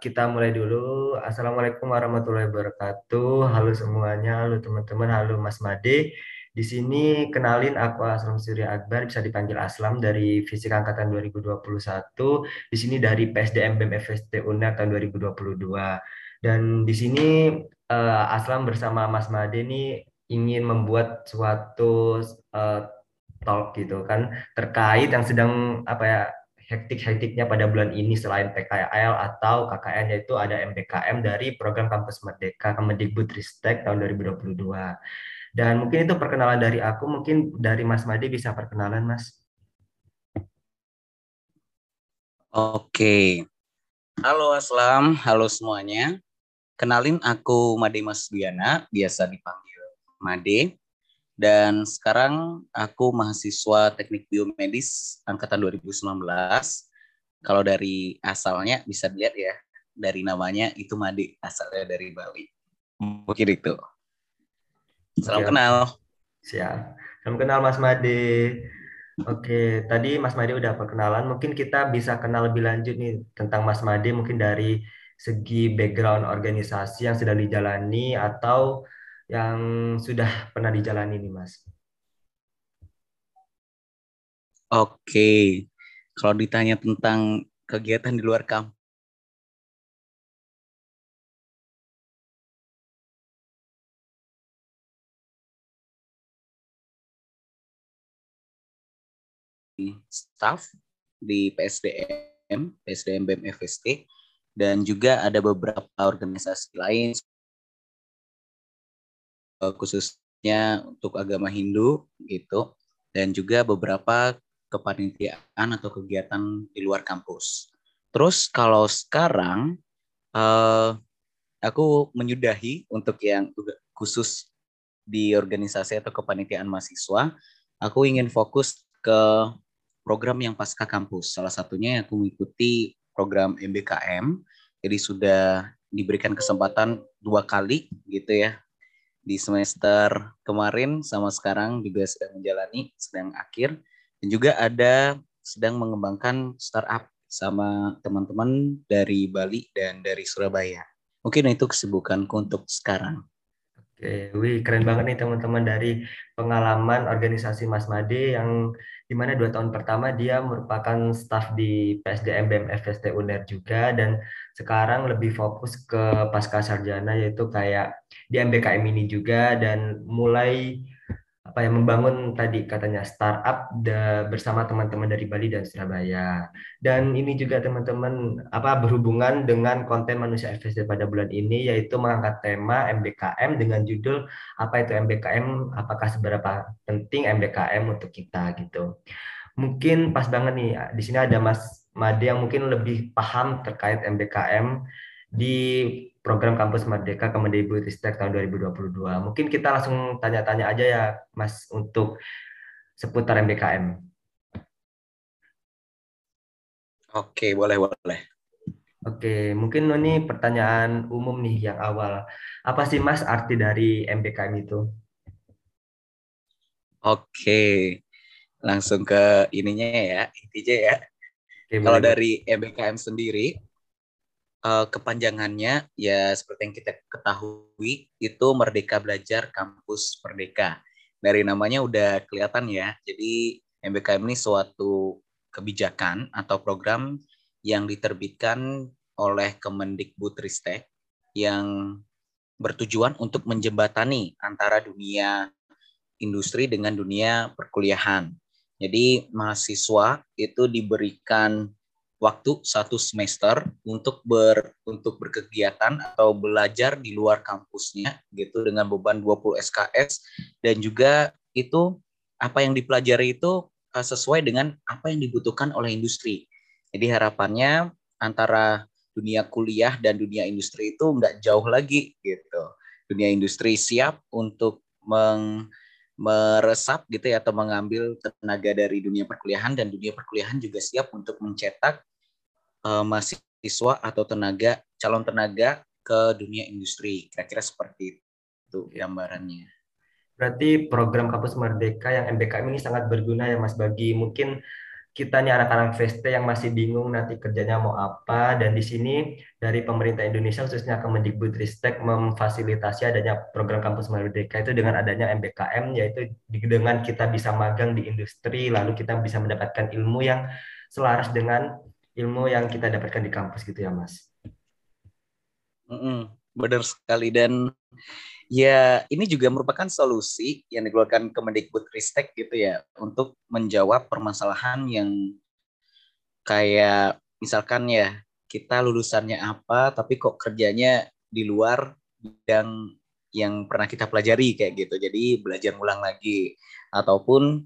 Kita mulai dulu. Assalamualaikum warahmatullahi wabarakatuh. Halo semuanya, halo teman-teman, halo Mas Made. Di sini kenalin aku Aslam Surya Akbar, bisa dipanggil Aslam dari Fisika Angkatan 2021. Di sini dari PSDM BEM FST UNER tahun 2022. Dan di sini uh, Aslam bersama Mas Made ini ingin membuat suatu uh, talk gitu kan terkait yang sedang apa ya hektik-hektiknya pada bulan ini selain PKL atau KKN yaitu ada MBKM dari program Kampus Merdeka Kemendikbudristek tahun 2022. Dan mungkin itu perkenalan dari aku, mungkin dari Mas Made bisa perkenalan Mas. Oke. Halo Aslam, halo semuanya. Kenalin aku Made Mas Diana, biasa dipanggil Made. Dan sekarang aku mahasiswa teknik biomedis angkatan 2019. Kalau dari asalnya bisa dilihat ya, dari namanya itu Made, asalnya dari Bali. Mungkin itu. Salam kenal. Siap. Salam kenal Mas Made. Oke, tadi Mas Made udah perkenalan. Mungkin kita bisa kenal lebih lanjut nih tentang Mas Made, mungkin dari segi background organisasi yang sedang dijalani atau yang sudah pernah dijalani nih Mas? Oke, kalau ditanya tentang kegiatan di luar kampus, staff di PSDM, PSDM BEM FST, dan juga ada beberapa organisasi lain khususnya untuk agama Hindu gitu dan juga beberapa kepanitiaan atau kegiatan di luar kampus. Terus kalau sekarang uh, aku menyudahi untuk yang khusus di organisasi atau kepanitiaan mahasiswa, aku ingin fokus ke program yang pasca kampus. Salah satunya aku mengikuti program MBKM, jadi sudah diberikan kesempatan dua kali gitu ya di semester kemarin sama sekarang juga sedang menjalani, sedang akhir. Dan juga ada sedang mengembangkan startup sama teman-teman dari Bali dan dari Surabaya. Mungkin itu kesibukanku untuk sekarang. Oke, wih keren banget nih teman-teman dari pengalaman organisasi Mas Made yang di mana dua tahun pertama dia merupakan staf di PSDM BMFST UNER juga dan sekarang lebih fokus ke pasca sarjana yaitu kayak di MBKM ini juga dan mulai apa yang membangun tadi katanya startup da, bersama teman-teman dari Bali dan Surabaya. Dan ini juga teman-teman apa berhubungan dengan konten manusia FSD pada bulan ini yaitu mengangkat tema MBKM dengan judul apa itu MBKM, apakah seberapa penting MBKM untuk kita gitu. Mungkin pas banget nih di sini ada Mas Made yang mungkin lebih paham terkait MBKM di program Kampus Merdeka Kemendikbudristek tahun 2022. Mungkin kita langsung tanya-tanya aja ya, Mas, untuk seputar MBKM. Oke, boleh, boleh. Oke, mungkin ini pertanyaan umum nih yang awal. Apa sih Mas arti dari MBKM itu? Oke, langsung ke ininya ya, intinya ya. Oke, Kalau dari MBKM sendiri, uh, kepanjangannya ya seperti yang kita ketahui itu Merdeka Belajar Kampus Merdeka. Dari namanya udah kelihatan ya. Jadi MBKM ini suatu kebijakan atau program yang diterbitkan oleh Kemendikbudristek yang bertujuan untuk menjembatani antara dunia industri dengan dunia perkuliahan. Jadi mahasiswa itu diberikan waktu satu semester untuk ber untuk berkegiatan atau belajar di luar kampusnya gitu dengan beban 20 SKS dan juga itu apa yang dipelajari itu uh, sesuai dengan apa yang dibutuhkan oleh industri. Jadi harapannya antara dunia kuliah dan dunia industri itu nggak jauh lagi gitu. Dunia industri siap untuk meng meresap gitu ya atau mengambil tenaga dari dunia perkuliahan dan dunia perkuliahan juga siap untuk mencetak uh, mahasiswa atau tenaga calon tenaga ke dunia industri. Kira-kira seperti itu gambarannya. Berarti program Kampus Merdeka yang MBKM ini sangat berguna ya Mas bagi mungkin kita nih anak-anak VST yang masih bingung nanti kerjanya mau apa dan di sini dari pemerintah Indonesia khususnya Kemendikbudristek memfasilitasi adanya program kampus merdeka itu dengan adanya MBKM yaitu dengan kita bisa magang di industri lalu kita bisa mendapatkan ilmu yang selaras dengan ilmu yang kita dapatkan di kampus gitu ya Mas. Mm benar sekali. Dan ya ini juga merupakan solusi yang dikeluarkan Kemendikbudristek gitu ya untuk menjawab permasalahan yang kayak misalkan ya kita lulusannya apa tapi kok kerjanya di luar bidang yang pernah kita pelajari kayak gitu. Jadi belajar ulang lagi. Ataupun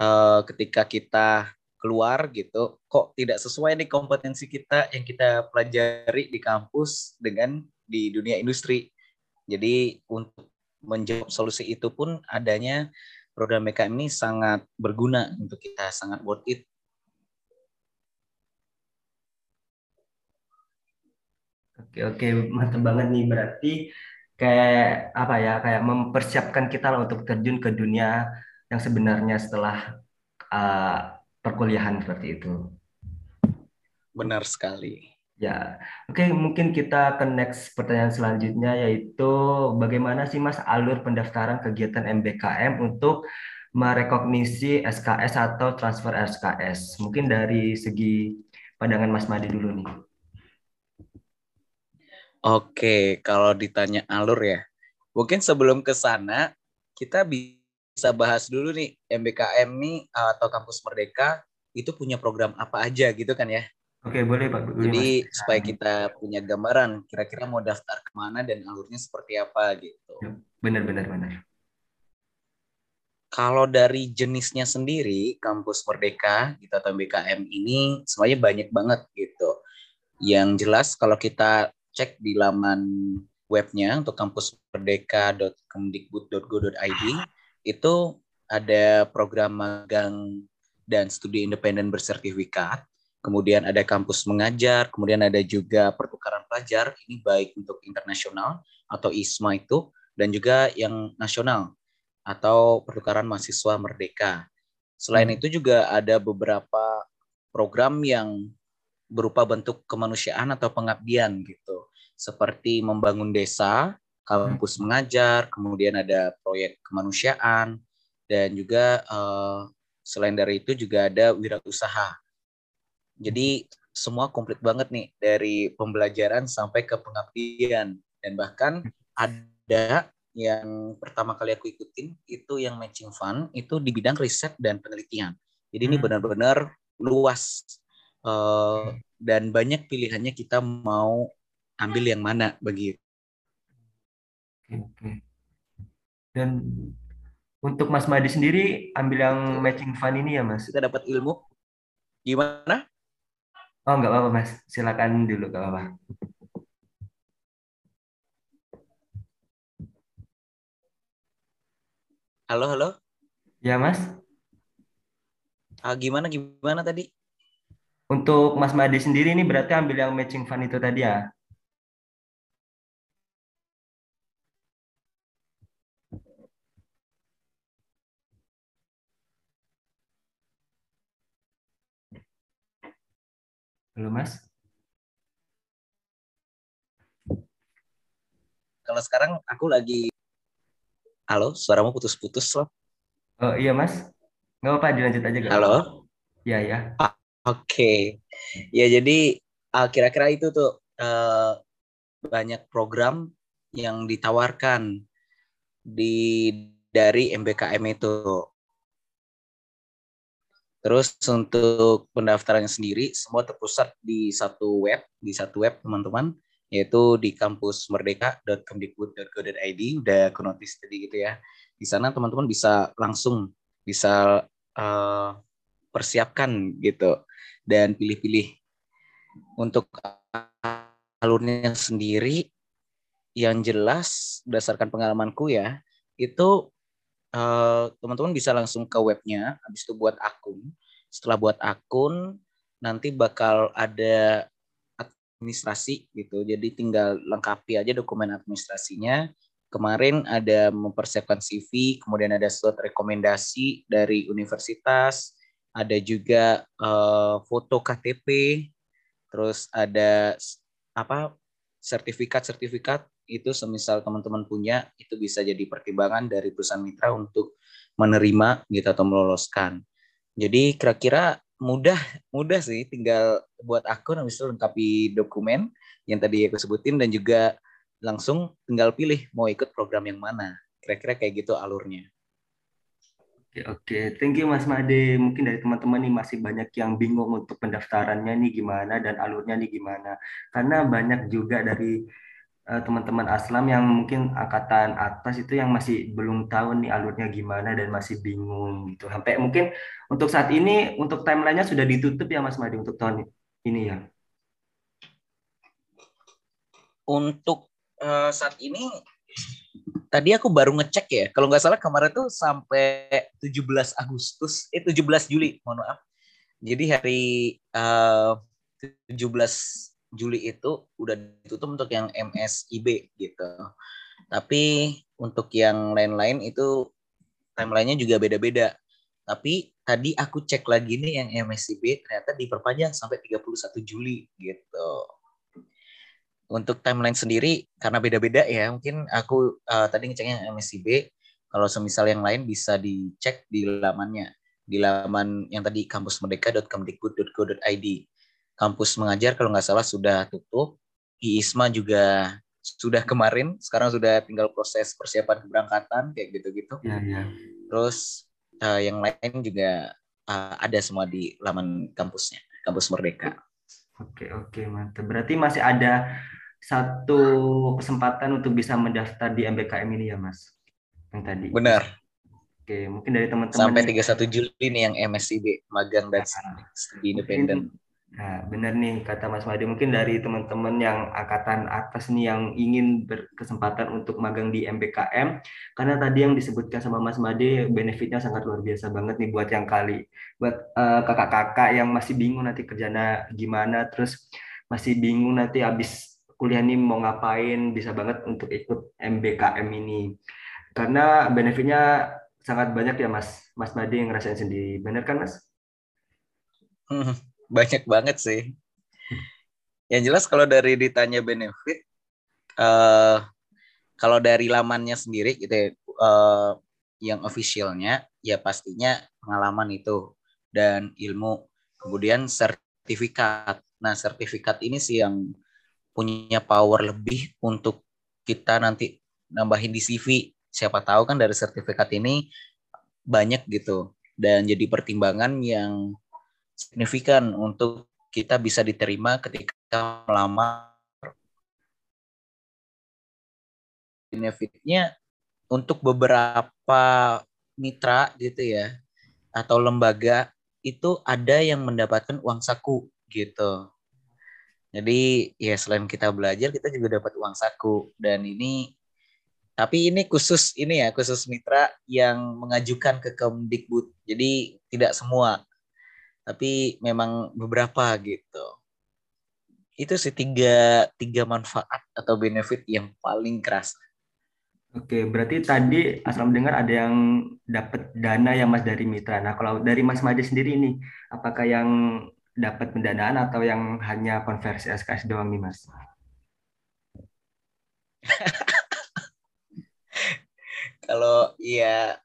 uh, ketika kita keluar gitu kok tidak sesuai nih kompetensi kita yang kita pelajari di kampus dengan di dunia industri jadi untuk menjawab solusi itu pun adanya program BKM ini sangat berguna untuk kita, sangat worth it. Oke oke mantap banget nih berarti kayak apa ya kayak mempersiapkan kita lah untuk terjun ke dunia yang sebenarnya setelah uh, perkuliahan seperti itu. Benar sekali. Ya, oke mungkin kita ke next pertanyaan selanjutnya yaitu bagaimana sih Mas alur pendaftaran kegiatan MBKM untuk merekognisi SKS atau transfer SKS? Mungkin dari segi pandangan Mas Madi dulu nih. Oke, kalau ditanya alur ya, mungkin sebelum ke sana kita bisa bahas dulu nih MBKM nih atau Kampus Merdeka itu punya program apa aja gitu kan ya? Oke, boleh Pak. Jadi Mas. supaya kita punya gambaran kira-kira mau daftar ke mana dan alurnya seperti apa gitu. Ya, benar, benar, benar. Kalau dari jenisnya sendiri, Kampus Merdeka gitu atau BKM ini semuanya banyak banget gitu. Yang jelas kalau kita cek di laman webnya untuk kampusmerdeka.kemdikbud.go.id itu ada program magang dan studi independen bersertifikat kemudian ada kampus mengajar, kemudian ada juga pertukaran pelajar, ini baik untuk internasional atau ISMA itu, dan juga yang nasional atau pertukaran mahasiswa merdeka. Selain hmm. itu juga ada beberapa program yang berupa bentuk kemanusiaan atau pengabdian gitu, seperti membangun desa, kampus hmm. mengajar, kemudian ada proyek kemanusiaan, dan juga uh, selain dari itu juga ada wirausaha jadi semua komplit banget nih dari pembelajaran sampai ke pengabdian dan bahkan ada yang pertama kali aku ikutin itu yang matching fund itu di bidang riset dan penelitian. Jadi ini hmm. benar-benar luas uh, dan banyak pilihannya kita mau ambil yang mana begitu. Oke. Dan untuk Mas Madi sendiri ambil yang matching fund ini ya Mas? Kita dapat ilmu gimana? Oh, nggak apa-apa, Mas. Silakan dulu, nggak apa-apa. Halo, halo. Ya, Mas. Ah, gimana, gimana tadi? Untuk Mas Madi sendiri ini berarti ambil yang matching fund itu tadi ya? Halo Mas. Kalau sekarang aku lagi Halo, suaramu putus-putus loh. Oh iya Mas. Nggak apa-apa, dilanjut aja. Halo. Iya ya. Ah, Oke. Okay. Ya jadi uh, kira-kira itu tuh uh, banyak program yang ditawarkan di dari MBKM itu. Terus untuk pendaftarannya sendiri semua terpusat di satu web, di satu web teman-teman, yaitu di kampus merdeka.kemdikbud.go.id, udah konotis tadi gitu ya. Di sana teman-teman bisa langsung bisa uh, persiapkan gitu dan pilih-pilih untuk alurnya sendiri yang jelas berdasarkan pengalamanku ya itu teman-teman uh, bisa langsung ke webnya, habis itu buat akun. Setelah buat akun, nanti bakal ada administrasi gitu. Jadi tinggal lengkapi aja dokumen administrasinya. Kemarin ada mempersiapkan CV, kemudian ada surat rekomendasi dari universitas, ada juga uh, foto KTP, terus ada apa sertifikat-sertifikat itu semisal teman-teman punya itu bisa jadi pertimbangan dari perusahaan mitra untuk menerima gitu atau meloloskan. Jadi kira-kira mudah mudah sih tinggal buat akun habis itu lengkapi dokumen yang tadi aku sebutin dan juga langsung tinggal pilih mau ikut program yang mana. Kira-kira kayak gitu alurnya. Oke, oke. Thank you Mas Made. Mungkin dari teman-teman nih masih banyak yang bingung untuk pendaftarannya nih gimana dan alurnya nih gimana. Karena banyak juga dari teman-teman Aslam yang mungkin angkatan atas itu yang masih belum tahu nih alurnya gimana dan masih bingung gitu. Sampai mungkin untuk saat ini untuk timelinenya sudah ditutup ya Mas Made untuk tahun ini ya. Untuk uh, saat ini tadi aku baru ngecek ya. Kalau nggak salah kemarin tuh sampai 17 Agustus, eh 17 Juli, mohon maaf. Jadi hari uh, 17 Juli itu udah ditutup untuk yang MSIB gitu. Tapi untuk yang lain-lain itu timelinenya juga beda-beda. Tapi tadi aku cek lagi nih yang MSIB ternyata diperpanjang sampai 31 Juli gitu untuk timeline sendiri karena beda-beda ya mungkin aku uh, tadi ngeceknya MSIB kalau semisal yang lain bisa dicek di lamannya di laman yang tadi kampusmerdeka.kemdikbud.go.id kampus mengajar kalau nggak salah sudah tutup. IISMA juga sudah kemarin sekarang sudah tinggal proses persiapan keberangkatan kayak gitu-gitu. Ya, ya. terus uh, yang lain juga uh, ada semua di laman kampusnya kampus Merdeka. Oke oke mantap. Berarti masih ada satu kesempatan untuk bisa mendaftar di MBKM ini ya Mas? Yang tadi? Benar. Oke mungkin dari teman-teman sampai 31 Juli nih yang MSIB magang dan nah, studi independen Nah, benar nih kata Mas Madi. Mungkin dari teman-teman yang angkatan atas nih yang ingin berkesempatan untuk magang di MBKM, karena tadi yang disebutkan sama Mas Madi benefitnya sangat luar biasa banget nih buat yang kali, buat uh, kakak-kakak yang masih bingung nanti kerjanya gimana, terus masih bingung nanti habis kuliah ini mau ngapain bisa banget untuk ikut MBKM ini karena benefitnya sangat banyak ya Mas Mas Madi yang ngerasain sendiri benar kan Mas? Hmm, banyak banget sih. Yang jelas kalau dari ditanya benefit, uh, kalau dari lamannya sendiri gitu ya, uh, yang officialnya ya pastinya pengalaman itu dan ilmu, kemudian sertifikat. Nah sertifikat ini sih yang punya power lebih untuk kita nanti nambahin di CV. Siapa tahu kan dari sertifikat ini banyak gitu dan jadi pertimbangan yang signifikan untuk kita bisa diterima ketika melamar benefitnya untuk beberapa mitra gitu ya atau lembaga itu ada yang mendapatkan uang saku gitu jadi ya selain kita belajar kita juga dapat uang saku dan ini tapi ini khusus ini ya khusus mitra yang mengajukan ke Kemdikbud. Jadi tidak semua. Tapi memang beberapa gitu. Itu sih tiga, tiga manfaat atau benefit yang paling keras. Oke, berarti tadi asal mendengar ada yang dapat dana ya Mas dari mitra. Nah, kalau dari Mas Madi sendiri ini, apakah yang dapat pendanaan atau yang hanya konversi SKS doang nih mas? Kalau iya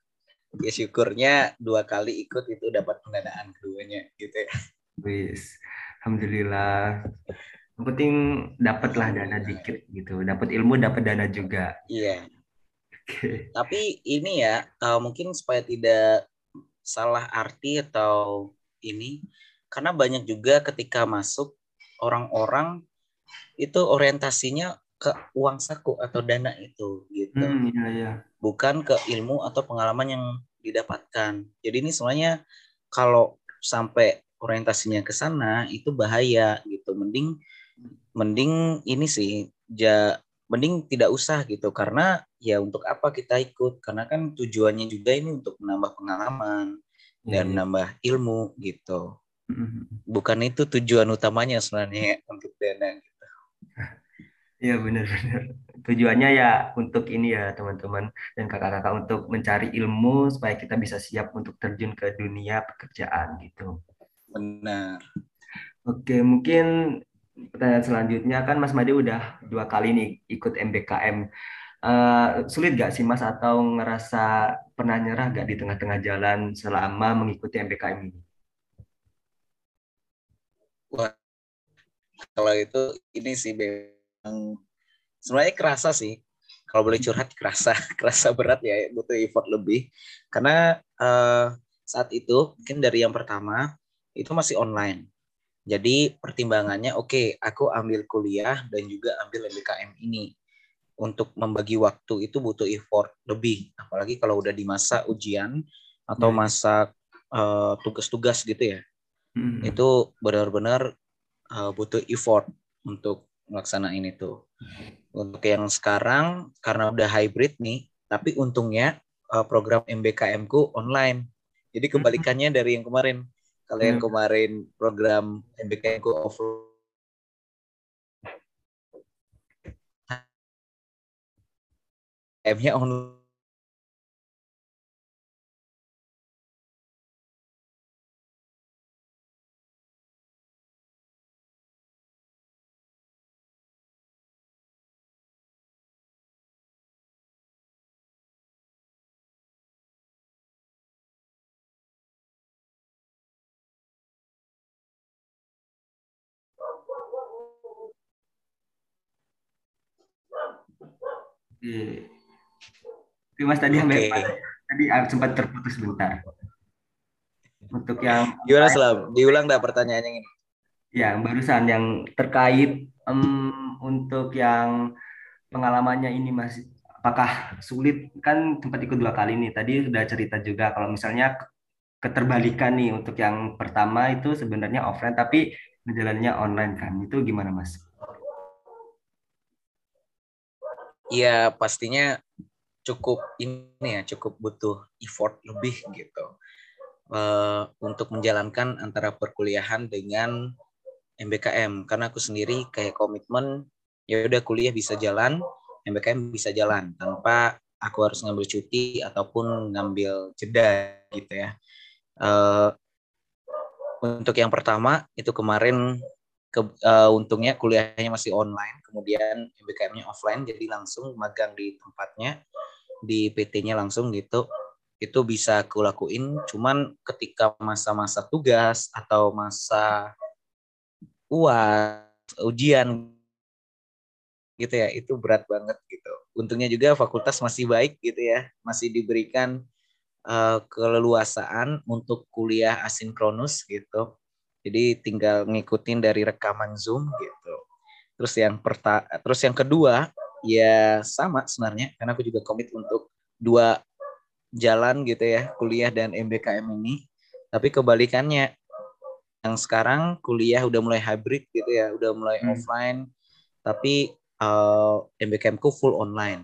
ya syukurnya dua kali ikut itu dapat pendanaan keduanya gitu ya. Wis, alhamdulillah. Yang penting dapatlah dana dikit gitu, dapat ilmu, dapat dana juga. Iya. Okay. Tapi ini ya uh, mungkin supaya tidak salah arti atau ini karena banyak juga ketika masuk orang-orang itu orientasinya ke uang saku atau dana itu gitu. Hmm, iya, iya. Bukan ke ilmu atau pengalaman yang didapatkan. Jadi ini semuanya kalau sampai orientasinya ke sana itu bahaya gitu. Mending mending ini sih ja mending tidak usah gitu karena ya untuk apa kita ikut karena kan tujuannya juga ini untuk menambah pengalaman dan hmm. menambah ilmu gitu. Mm-hmm. Bukan itu tujuan utamanya sebenarnya untuk dana. Iya benar-benar. tujuannya ya untuk ini ya teman-teman dan kakak-kakak untuk mencari ilmu supaya kita bisa siap untuk terjun ke dunia pekerjaan gitu. Benar. Oke, mungkin pertanyaan selanjutnya kan Mas Made udah dua kali nih ikut MBKM. Uh, eh, sulit gak sih Mas atau ngerasa pernah nyerah gak di tengah-tengah jalan selama mengikuti MBKM ini? Wah, kalau itu ini sih sebenarnya kerasa sih. Kalau boleh curhat kerasa, kerasa berat ya, butuh effort lebih. Karena uh, saat itu mungkin dari yang pertama itu masih online. Jadi pertimbangannya oke, okay, aku ambil kuliah dan juga ambil MBKM ini. Untuk membagi waktu itu butuh effort lebih, apalagi kalau udah di masa ujian atau hmm. masa eh, tugas-tugas uh, gitu ya. Hmm. Itu benar-benar uh, butuh effort untuk melaksanain itu. Untuk yang sekarang karena udah hybrid nih, tapi untungnya uh, program MBKM ku online. Jadi kebalikannya dari yang kemarin. Kalau yang kemarin program MBKM ku offline M-nya online Oke. Mas tadi okay. tadi ah, sempat terputus sebentar. Untuk yang gimana Selam? Diulang dah pertanyaannya ini. Ya, barusan yang terkait um, untuk yang pengalamannya ini Mas apakah sulit kan tempat ikut dua kali nih tadi sudah cerita juga kalau misalnya keterbalikan nih untuk yang pertama itu sebenarnya offline tapi jalannya online kan? Itu gimana Mas? ya pastinya cukup ini ya cukup butuh effort lebih gitu. Uh, untuk menjalankan antara perkuliahan dengan MBKM karena aku sendiri kayak komitmen ya udah kuliah bisa jalan MBKM bisa jalan. Tanpa aku harus ngambil cuti ataupun ngambil jeda gitu ya. Uh, untuk yang pertama itu kemarin ke, uh, untungnya kuliahnya masih online, kemudian MBKM-nya offline, jadi langsung magang di tempatnya, di PT-nya langsung gitu. Itu bisa aku lakuin, cuman ketika masa-masa tugas atau masa uas, ujian gitu ya, itu berat banget gitu. Untungnya juga fakultas masih baik gitu ya, masih diberikan uh, keleluasaan untuk kuliah asinkronus gitu jadi tinggal ngikutin dari rekaman Zoom gitu. Terus yang perta terus yang kedua ya sama sebenarnya karena aku juga komit untuk dua jalan gitu ya, kuliah dan MBKM ini. Tapi kebalikannya yang sekarang kuliah udah mulai hybrid gitu ya, udah mulai hmm. offline tapi uh, eh, MBKM ku full online.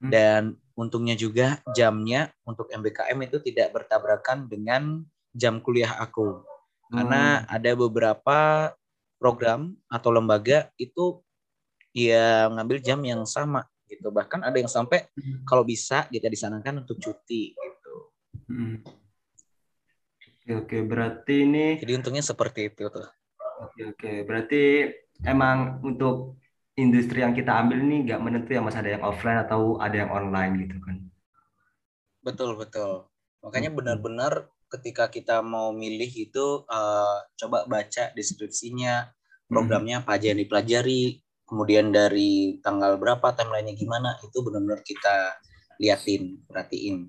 Hmm. Dan untungnya juga jamnya untuk MBKM itu tidak bertabrakan dengan jam kuliah aku karena hmm. ada beberapa program atau lembaga itu ya ngambil jam yang sama gitu bahkan ada yang sampai hmm. kalau bisa kita disarankan untuk cuti gitu hmm. oke oke berarti ini jadi untungnya seperti itu tuh oke oke berarti emang untuk industri yang kita ambil ini nggak menentu ya mas? Ada yang offline atau ada yang online gitu kan? Betul betul. Makanya hmm. benar-benar ketika kita mau milih itu uh, coba baca deskripsinya hmm. programnya apa aja yang dipelajari kemudian dari tanggal berapa timelinenya gimana itu benar-benar kita liatin perhatiin.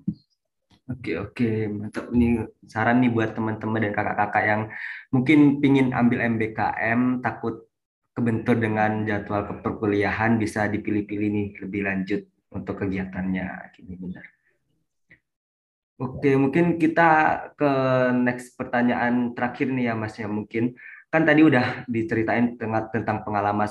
Oke oke. Mantap. Nih saran nih buat teman-teman dan kakak-kakak yang mungkin pingin ambil MBKM takut kebentur dengan jadwal keperkuliahan bisa dipilih-pilih nih lebih lanjut untuk kegiatannya gini benar. Oke, mungkin kita ke next pertanyaan terakhir nih ya Mas ya mungkin kan tadi udah diceritain tentang pengalaman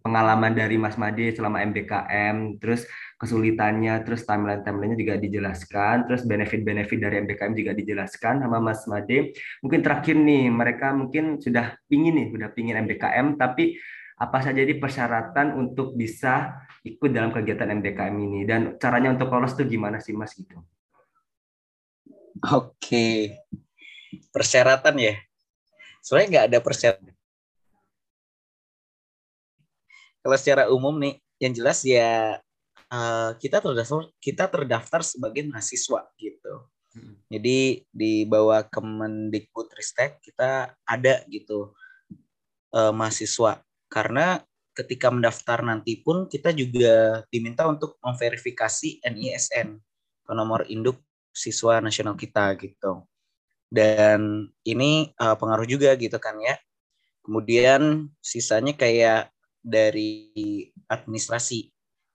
pengalaman dari Mas Made selama MBKM, terus kesulitannya, terus timeline-timelinenya juga dijelaskan, terus benefit-benefit dari MBKM juga dijelaskan sama Mas Made. Mungkin terakhir nih, mereka mungkin sudah pingin nih, sudah pingin MBKM, tapi apa saja di persyaratan untuk bisa ikut dalam kegiatan MDKM ini dan caranya untuk lolos tuh gimana sih Mas gitu? Oke, persyaratan ya. Sebenarnya nggak ada persyaratan. Kalau secara umum nih, yang jelas ya uh, kita terdaftar kita terdaftar sebagai mahasiswa gitu. Hmm. Jadi di bawah Kemendikbudristek kita ada gitu uh, mahasiswa karena ketika mendaftar nanti pun kita juga diminta untuk memverifikasi NISN atau nomor induk siswa nasional kita gitu. Dan ini uh, pengaruh juga gitu kan ya. Kemudian sisanya kayak dari administrasi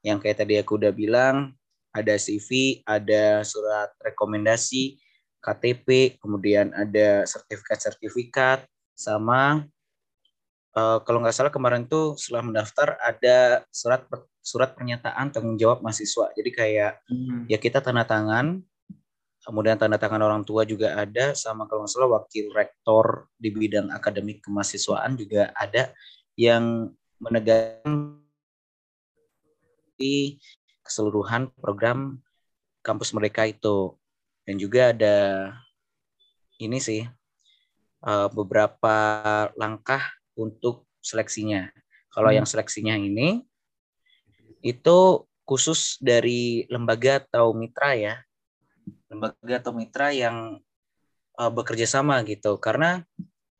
yang kayak tadi aku udah bilang ada CV, ada surat rekomendasi, KTP, kemudian ada sertifikat-sertifikat sama uh, kalau nggak salah kemarin tuh setelah mendaftar ada surat surat pernyataan tanggung jawab mahasiswa. Jadi kayak hmm. ya kita tanda tangan kemudian tanda tangan orang tua juga ada sama kalau nggak salah wakil rektor di bidang akademik kemahasiswaan juga ada yang menegakkan di keseluruhan program kampus mereka itu dan juga ada ini sih uh, beberapa langkah untuk seleksinya. Kalau hmm. yang seleksinya ini itu khusus dari lembaga atau mitra ya lembaga atau mitra yang uh, bekerja sama gitu karena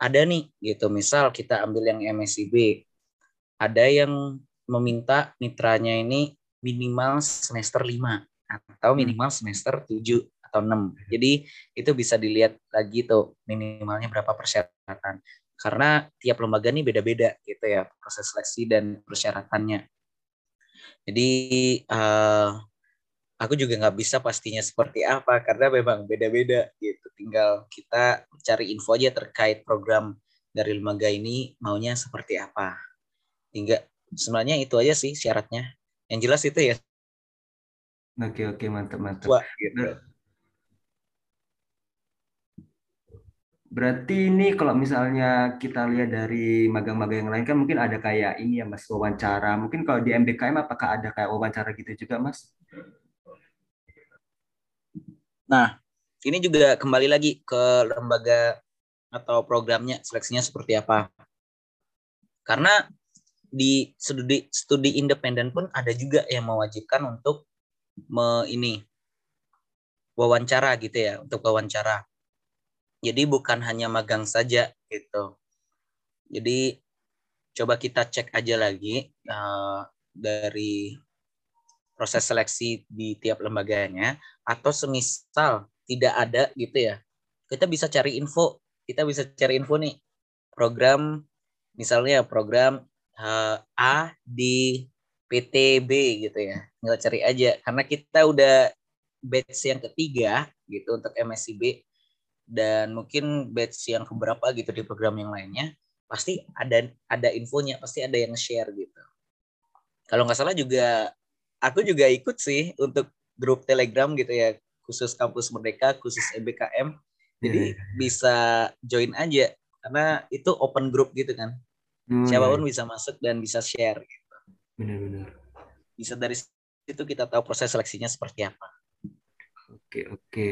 ada nih gitu misal kita ambil yang MSIB ada yang meminta mitranya ini minimal semester 5 atau hmm. minimal semester 7 atau 6. Jadi itu bisa dilihat lagi tuh minimalnya berapa persyaratan. Karena tiap lembaga ini beda-beda gitu ya proses seleksi dan persyaratannya. Jadi uh, aku juga nggak bisa pastinya seperti apa karena memang beda-beda gitu. Tinggal kita cari info aja terkait program dari lembaga ini maunya seperti apa. Hingga sebenarnya itu aja sih syaratnya. Yang jelas itu ya. Oke oke mantap mantap. Wah. Nah, berarti ini kalau misalnya kita lihat dari magang-magang yang lain kan mungkin ada kayak ini ya mas wawancara. Mungkin kalau di MBKM apakah ada kayak wawancara gitu juga mas? Nah, ini juga kembali lagi ke lembaga atau programnya seleksinya seperti apa. Karena di studi studi independen pun ada juga yang mewajibkan untuk me, ini wawancara gitu ya, untuk wawancara. Jadi bukan hanya magang saja gitu. Jadi coba kita cek aja lagi uh, dari proses seleksi di tiap lembaganya atau semisal tidak ada gitu ya kita bisa cari info kita bisa cari info nih program misalnya program uh, A di PTB gitu ya. Tinggal cari aja. Karena kita udah batch yang ketiga gitu untuk MSCB dan mungkin batch yang keberapa gitu di program yang lainnya pasti ada ada infonya pasti ada yang share gitu. Kalau nggak salah juga aku juga ikut sih untuk grup Telegram gitu ya. Khusus kampus Merdeka khusus MBKM jadi yeah. bisa join aja. Karena itu open group gitu kan hmm. siapa pun bisa masuk dan bisa share gitu. Benar-benar. Bisa dari situ kita tahu proses seleksinya seperti apa. Oke oke.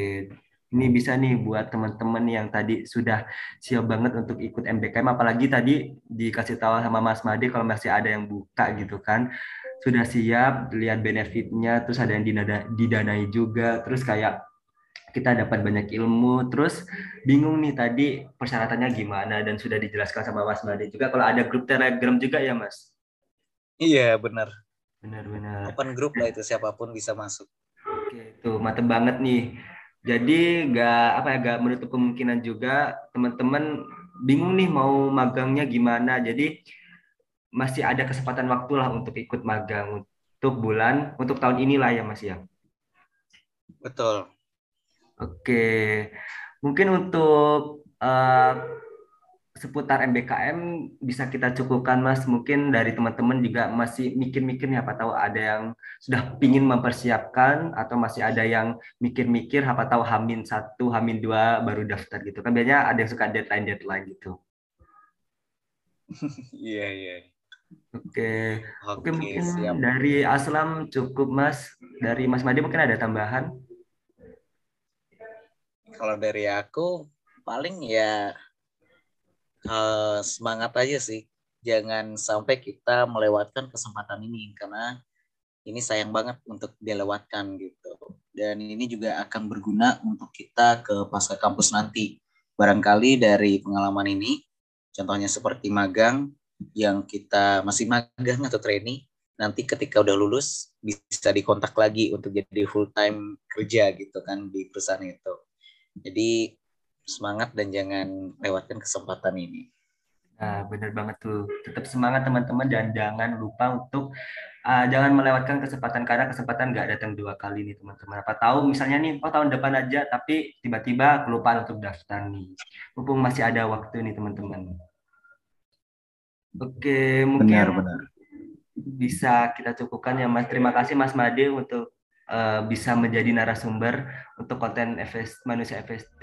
Ini bisa nih buat teman-teman yang tadi sudah siap banget untuk ikut MBKM apalagi tadi dikasih tahu sama Mas Made kalau masih ada yang buka gitu kan. Sudah siap lihat benefitnya terus ada yang didanai juga terus kayak kita dapat banyak ilmu. Terus bingung nih tadi persyaratannya gimana dan sudah dijelaskan sama Mas Made juga. Kalau ada grup Telegram juga ya Mas? Iya benar. Benar-benar open grup lah itu siapa pun bisa masuk. Oke itu mantep banget nih. Jadi nggak apa ya nggak menutup kemungkinan juga teman-teman bingung nih mau magangnya gimana. Jadi masih ada kesempatan waktu lah untuk ikut magang untuk bulan untuk tahun inilah ya Mas ya. Betul. Oke, mungkin untuk uh, seputar MBKM bisa kita cukupkan Mas. Mungkin dari teman-teman juga masih mikir-mikir apa tahu ada yang sudah ingin mempersiapkan atau masih ada yang mikir-mikir apa tahu Hamin satu, Hamin dua baru daftar gitu kan biasanya ada yang suka deadline deadline gitu. Iya iya. Oke, oke, mungkin siap. dari Aslam cukup Mas. Dari Mas Madi mungkin ada tambahan? Kalau dari aku paling ya uh, semangat aja sih. Jangan sampai kita melewatkan kesempatan ini karena ini sayang banget untuk dilewatkan gitu. Dan ini juga akan berguna untuk kita ke pasca kampus nanti. Barangkali dari pengalaman ini, contohnya seperti magang, yang kita masih magang atau training nanti ketika udah lulus bisa dikontak lagi untuk jadi full time kerja gitu kan di perusahaan itu. Jadi semangat dan jangan lewatkan kesempatan ini. Nah, benar banget tuh. Tetap semangat teman-teman dan jangan lupa untuk uh, jangan melewatkan kesempatan karena kesempatan nggak datang dua kali nih teman-teman. Apa tahu misalnya nih, oh tahun depan aja tapi tiba-tiba kelupaan untuk daftar nih. Mumpung masih ada waktu nih teman-teman. Oke, mungkin benar, benar. bisa kita cukupkan ya Mas. Terima kasih Mas Made untuk uh, bisa menjadi narasumber untuk konten FS, manusia FST